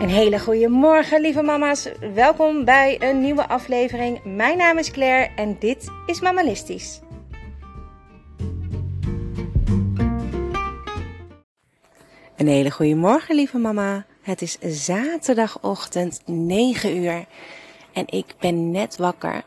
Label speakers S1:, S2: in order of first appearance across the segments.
S1: Een hele goede morgen, lieve mama's. Welkom bij een nieuwe aflevering. Mijn naam is Claire en dit is Mamalistisch. Een hele goede morgen, lieve mama. Het is zaterdagochtend 9 uur en ik ben net wakker.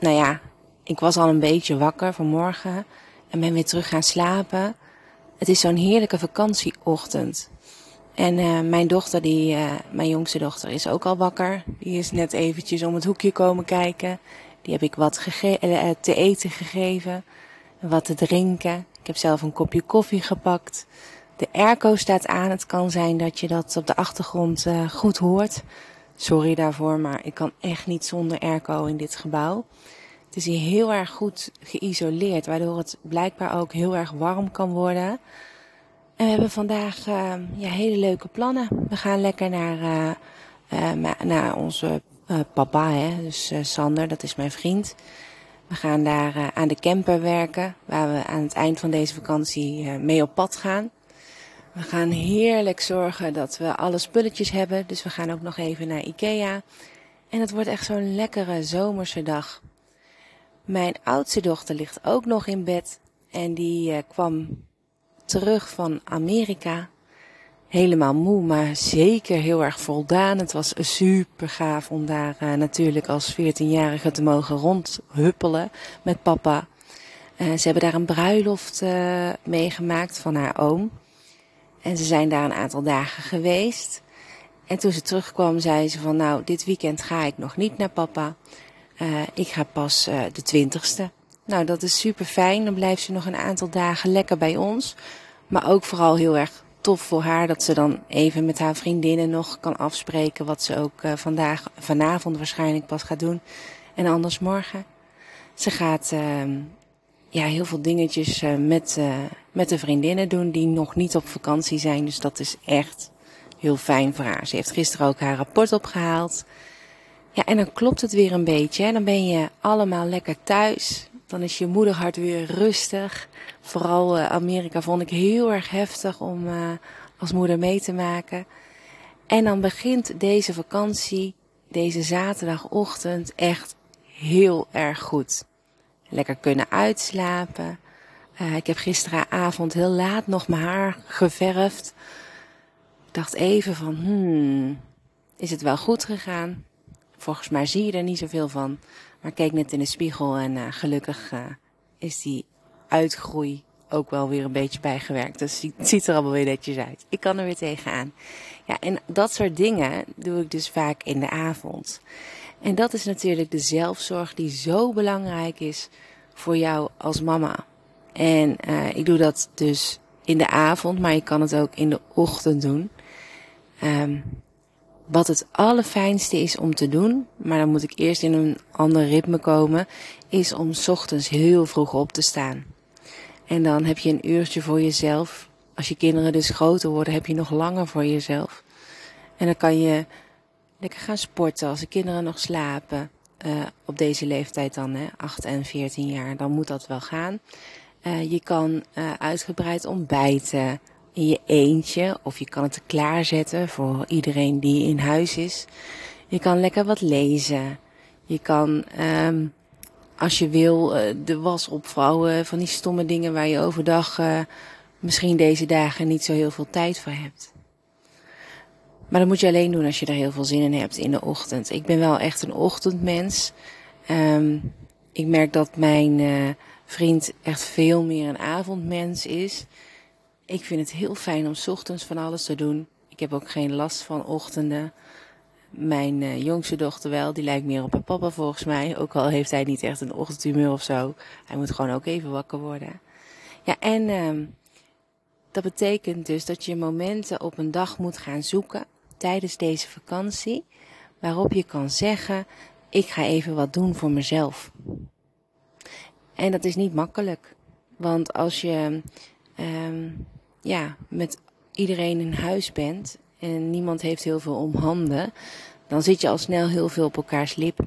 S1: Nou ja, ik was al een beetje wakker vanmorgen en ben weer terug gaan slapen. Het is zo'n heerlijke vakantieochtend. En uh, mijn dochter, die, uh, mijn jongste dochter, is ook al wakker. Die is net eventjes om het hoekje komen kijken. Die heb ik wat uh, te eten gegeven, wat te drinken. Ik heb zelf een kopje koffie gepakt. De airco staat aan. Het kan zijn dat je dat op de achtergrond goed hoort. Sorry daarvoor, maar ik kan echt niet zonder airco in dit gebouw. Het is hier heel erg goed geïsoleerd, waardoor het blijkbaar ook heel erg warm kan worden. En we hebben vandaag uh, ja, hele leuke plannen. We gaan lekker naar, uh, uh, naar onze papa, hè? dus Sander, dat is mijn vriend. We gaan daar aan de camper werken, waar we aan het eind van deze vakantie mee op pad gaan. We gaan heerlijk zorgen dat we alle spulletjes hebben, dus we gaan ook nog even naar Ikea. En het wordt echt zo'n lekkere zomerse dag. Mijn oudste dochter ligt ook nog in bed en die kwam terug van Amerika. Helemaal moe, maar zeker heel erg voldaan. Het was super gaaf om daar uh, natuurlijk als 14-jarige te mogen rondhuppelen met papa. Uh, ze hebben daar een bruiloft uh, meegemaakt van haar oom. En ze zijn daar een aantal dagen geweest. En toen ze terugkwam, zei ze van nou, dit weekend ga ik nog niet naar papa. ik ga pas de twintigste. Nou, dat is super fijn. Dan blijft ze nog een aantal dagen lekker bij ons. Maar ook vooral heel erg tof voor haar dat ze dan even met haar vriendinnen nog kan afspreken wat ze ook uh, vandaag, vanavond waarschijnlijk pas gaat doen. En anders morgen. Ze gaat uh, ja, heel veel dingetjes uh, met, uh, met de vriendinnen doen die nog niet op vakantie zijn. Dus dat is echt heel fijn voor haar. Ze heeft gisteren ook haar rapport opgehaald. Ja, en dan klopt het weer een beetje. Hè? Dan ben je allemaal lekker thuis. Dan is je moederhart weer rustig. Vooral uh, Amerika vond ik heel erg heftig om uh, als moeder mee te maken. En dan begint deze vakantie, deze zaterdagochtend, echt heel erg goed. Lekker kunnen uitslapen. Uh, ik heb gisteravond heel laat nog mijn haar geverfd. Ik dacht even van, hmm, is het wel goed gegaan? Volgens mij zie je er niet zoveel van. Maar keek net in de spiegel en uh, gelukkig uh, is die uitgroei ook wel weer een beetje bijgewerkt. Dus het ziet er allemaal weer netjes uit. Ik kan er weer tegenaan. Ja, en dat soort dingen doe ik dus vaak in de avond. En dat is natuurlijk de zelfzorg die zo belangrijk is voor jou als mama. En uh, ik doe dat dus in de avond, maar je kan het ook in de ochtend doen. Um, wat het allerfijnste is om te doen, maar dan moet ik eerst in een ander ritme komen, is om ochtends heel vroeg op te staan. En dan heb je een uurtje voor jezelf. Als je kinderen dus groter worden, heb je nog langer voor jezelf. En dan kan je lekker gaan sporten als de kinderen nog slapen. Uh, op deze leeftijd dan, hè, 8 en 14 jaar, dan moet dat wel gaan. Uh, je kan uh, uitgebreid ontbijten in je eentje of je kan het klaarzetten voor iedereen die in huis is. Je kan lekker wat lezen. Je kan, um, als je wil, uh, de was opvouwen van die stomme dingen waar je overdag uh, misschien deze dagen niet zo heel veel tijd voor hebt. Maar dat moet je alleen doen als je er heel veel zin in hebt in de ochtend. Ik ben wel echt een ochtendmens. Um, ik merk dat mijn uh, vriend echt veel meer een avondmens is. Ik vind het heel fijn om ochtends van alles te doen. Ik heb ook geen last van ochtenden. Mijn uh, jongste dochter wel, die lijkt meer op haar papa volgens mij. Ook al heeft hij niet echt een ochtendhumeur of zo. Hij moet gewoon ook even wakker worden. Ja, en uh, dat betekent dus dat je momenten op een dag moet gaan zoeken tijdens deze vakantie. Waarop je kan zeggen, ik ga even wat doen voor mezelf. En dat is niet makkelijk. Want als je um, ja, met iedereen in huis bent en niemand heeft heel veel om handen, dan zit je al snel heel veel op elkaars lip.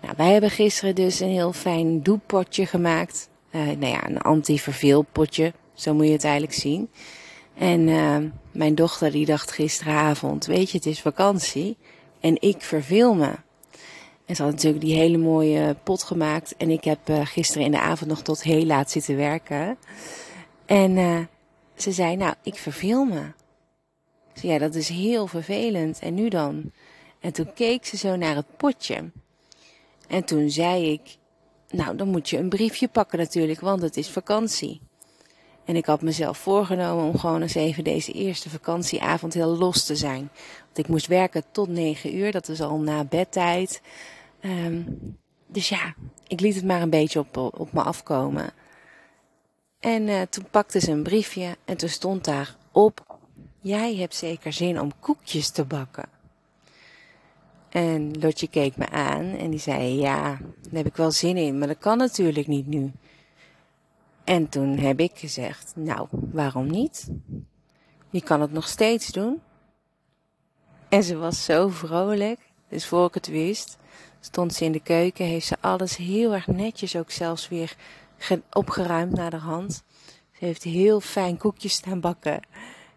S1: Nou, wij hebben gisteren dus een heel fijn doeppotje gemaakt. Uh, nou ja, een anti-verveelpotje, zo moet je het eigenlijk zien. En uh, mijn dochter die dacht gisteravond, weet je, het is vakantie en ik verveel me. En ze had natuurlijk die hele mooie pot gemaakt. En ik heb uh, gisteren in de avond nog tot heel laat zitten werken. En ze zei, nou, ik verveel me. Ze ja, dat is heel vervelend. En nu dan? En toen keek ze zo naar het potje. En toen zei ik, nou, dan moet je een briefje pakken natuurlijk, want het is vakantie. En ik had mezelf voorgenomen om gewoon eens even deze eerste vakantieavond heel los te zijn. Want ik moest werken tot negen uur, dat is al na bedtijd. Um, dus ja, ik liet het maar een beetje op, op me afkomen. En uh, toen pakte ze een briefje en toen stond daar op: Jij hebt zeker zin om koekjes te bakken. En Lotje keek me aan en die zei: Ja, daar heb ik wel zin in, maar dat kan natuurlijk niet nu. En toen heb ik gezegd: Nou, waarom niet? Je kan het nog steeds doen. En ze was zo vrolijk. Dus voor ik het wist, stond ze in de keuken, heeft ze alles heel erg netjes ook zelfs weer opgeruimd naar de hand. Ze heeft heel fijn koekjes staan bakken.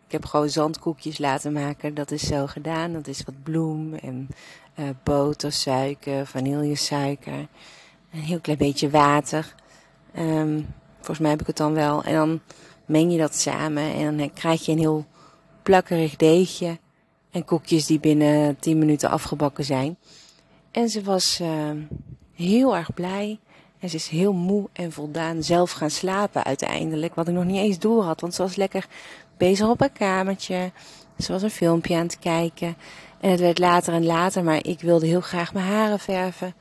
S1: Ik heb gewoon zandkoekjes laten maken. Dat is zo gedaan. Dat is wat bloem en uh, boter, suiker, vanillesuiker. Een heel klein beetje water. Um, volgens mij heb ik het dan wel. En dan meng je dat samen en dan krijg je een heel plakkerig deegje. En koekjes die binnen 10 minuten afgebakken zijn. En ze was uh, heel erg blij. En ze is heel moe en voldaan zelf gaan slapen uiteindelijk. Wat ik nog niet eens door had. Want ze was lekker bezig op haar kamertje. Ze was een filmpje aan het kijken. En het werd later en later. Maar ik wilde heel graag mijn haren verven.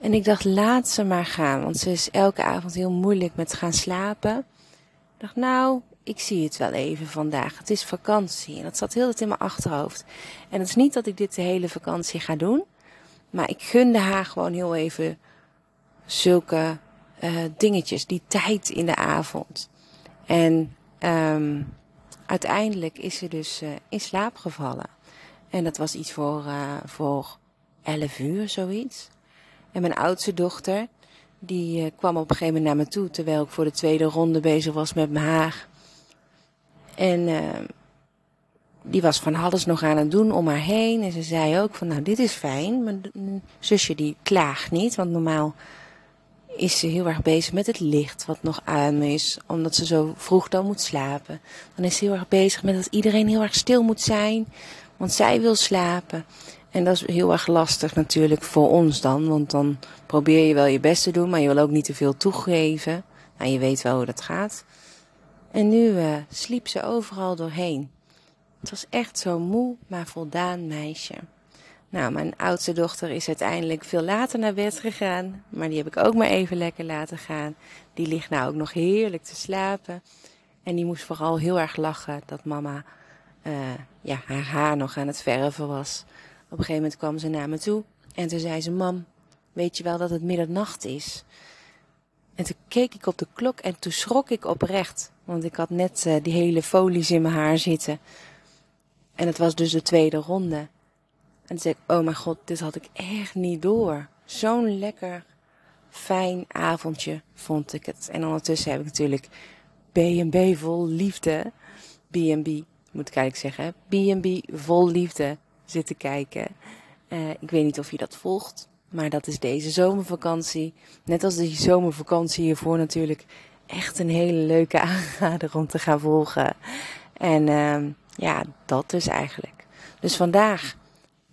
S1: En ik dacht, laat ze maar gaan. Want ze is elke avond heel moeilijk met gaan slapen. Ik dacht, nou, ik zie het wel even vandaag. Het is vakantie. En dat zat heel het in mijn achterhoofd. En het is niet dat ik dit de hele vakantie ga doen. Maar ik gunde haar gewoon heel even zulke uh, dingetjes, die tijd in de avond. En um, uiteindelijk is ze dus uh, in slaap gevallen. En dat was iets voor, uh, voor 11 uur, zoiets. En mijn oudste dochter, die kwam op een gegeven moment naar me toe, terwijl ik voor de tweede ronde bezig was met mijn haar. En ehm, die was van alles nog aan het doen om haar heen. En ze zei ook van, nou, dit is fijn. Mijn zusje die klaagt niet, want normaal is ze heel erg bezig met het licht wat nog aan is, omdat ze zo vroeg dan moet slapen. Dan is ze heel erg bezig met dat iedereen heel erg stil moet zijn, want zij wil slapen. En dat is heel erg lastig natuurlijk voor ons dan, want dan probeer je wel je best te doen, maar je wil ook niet te veel toegeven. Nou, je weet wel hoe dat gaat. En nu uh, sliep ze overal doorheen. Het was echt zo'n moe, maar voldaan meisje. Nou, mijn oudste dochter is uiteindelijk veel later naar bed gegaan. Maar die heb ik ook maar even lekker laten gaan. Die ligt nou ook nog heerlijk te slapen. En die moest vooral heel erg lachen dat mama uh, ja, haar haar nog aan het verven was. Op een gegeven moment kwam ze naar me toe. En toen zei ze, mam, weet je wel dat het middernacht is? En toen keek ik op de klok en toen schrok ik oprecht. Want ik had net uh, die hele folies in mijn haar zitten. En het was dus de tweede ronde. En toen zei ik, oh mijn god, dit had ik echt niet door. Zo'n lekker, fijn avondje vond ik het. En ondertussen heb ik natuurlijk B&B vol liefde. B&B, moet ik eigenlijk zeggen. B&B vol liefde zitten kijken. Uh, ik weet niet of je dat volgt. Maar dat is deze zomervakantie. Net als die zomervakantie hiervoor natuurlijk. Echt een hele leuke aanrader om te gaan volgen. En uh, ja, dat dus eigenlijk. Dus vandaag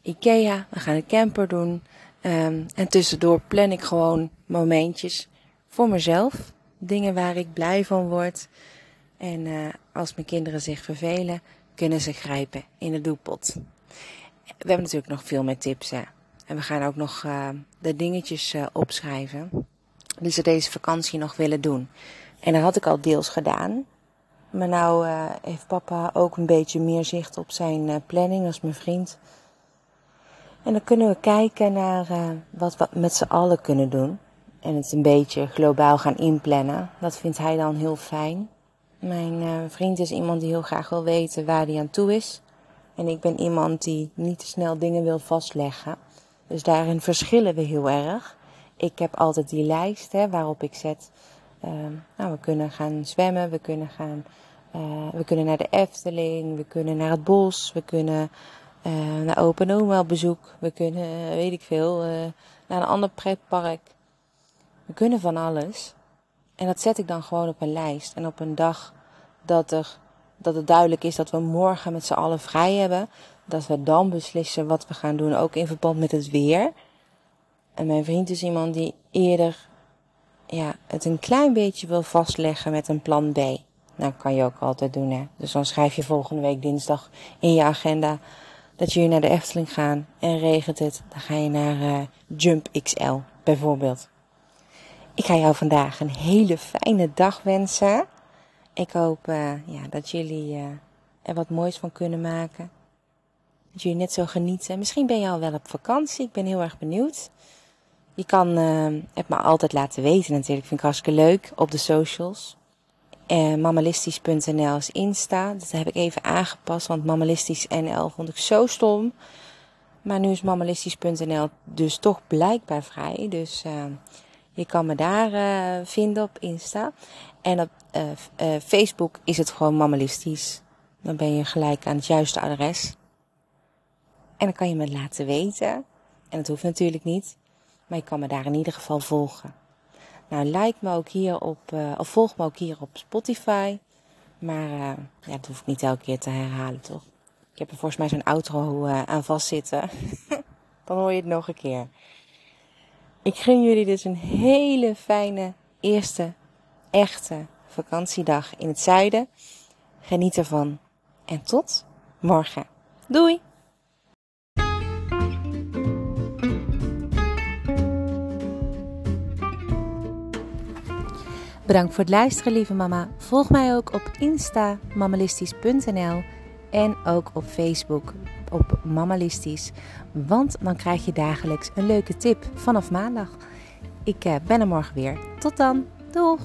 S1: Ikea, we gaan een camper doen. Um, en tussendoor plan ik gewoon momentjes voor mezelf. Dingen waar ik blij van word. En uh, als mijn kinderen zich vervelen, kunnen ze grijpen in de doelpot. We hebben natuurlijk nog veel meer tips. Hè? En we gaan ook nog uh, de dingetjes uh, opschrijven. Die ze deze vakantie nog willen doen. En dat had ik al deels gedaan. Maar nou heeft papa ook een beetje meer zicht op zijn planning als mijn vriend. En dan kunnen we kijken naar uh, wat we met z'n allen kunnen doen. En het een beetje globaal gaan inplannen. Dat vindt hij dan heel fijn. Mijn vriend is iemand die heel graag wil weten waar hij aan toe is. En ik ben iemand die niet te snel dingen wil vastleggen. Dus daarin verschillen we heel erg. Ik heb altijd die lijst hè, waarop ik zet. Uh, nou, we kunnen gaan zwemmen, we kunnen gaan we kunnen naar de Efteling, we kunnen naar het bos, we kunnen uh, naar Open Oma bezoek, we kunnen, weet ik veel, uh, naar een ander pretpark. We kunnen van alles. En dat zet ik dan gewoon op een lijst. En op een dag dat, er, dat het duidelijk is dat we morgen met z'n allen vrij hebben, dat we dan beslissen wat we gaan doen, ook in verband met het weer. En mijn vriend is iemand die eerder ja, het een klein beetje wil vastleggen met een plan B. Nou, kan je ook altijd doen, hè. Dus dan schrijf je volgende week dinsdag in je agenda dat jullie naar de Efteling gaan. En regent het, dan ga je naar uh, Jump XL, bijvoorbeeld. Ik ga jou vandaag een hele fijne dag wensen. Ik hoop uh, ja, dat jullie uh, er wat moois van kunnen maken. Dat jullie net zo genieten. Misschien ben je al wel op vakantie. Ik ben heel erg benieuwd. Je kan het me altijd laten weten natuurlijk. Vind ik hartstikke leuk op de socials. Uh, mammalistisch.nl is Insta. Dat heb ik even aangepast, want mammalistisch.nl vond ik zo stom. Maar nu is mammalistisch.nl dus toch blijkbaar vrij. Dus uh, je kan me daar uh, vinden op Insta. En op Facebook is het gewoon mammalistisch. Dan ben je gelijk aan het juiste adres. En dan kan je me laten weten. En dat hoeft natuurlijk niet. Maar je kan me daar in ieder geval volgen. Nou, like me ook hier op, uh, of volg me ook hier op Spotify. Maar uh, ja, dat hoef ik niet elke keer te herhalen, toch? Ik heb er volgens mij zo'n outro uh, aan vastzitten. Dan hoor je het nog een keer. Ik gun jullie dus een hele fijne eerste echte vakantiedag in het zuiden. Geniet ervan. En tot morgen. Doei! Bedankt voor het luisteren, lieve mama. Volg mij ook op Insta, mammalistisch.nl en ook op Facebook op Mammalistisch. Want dan krijg je dagelijks een leuke tip vanaf maandag. Ik ben er morgen weer. Tot dan. Doeg!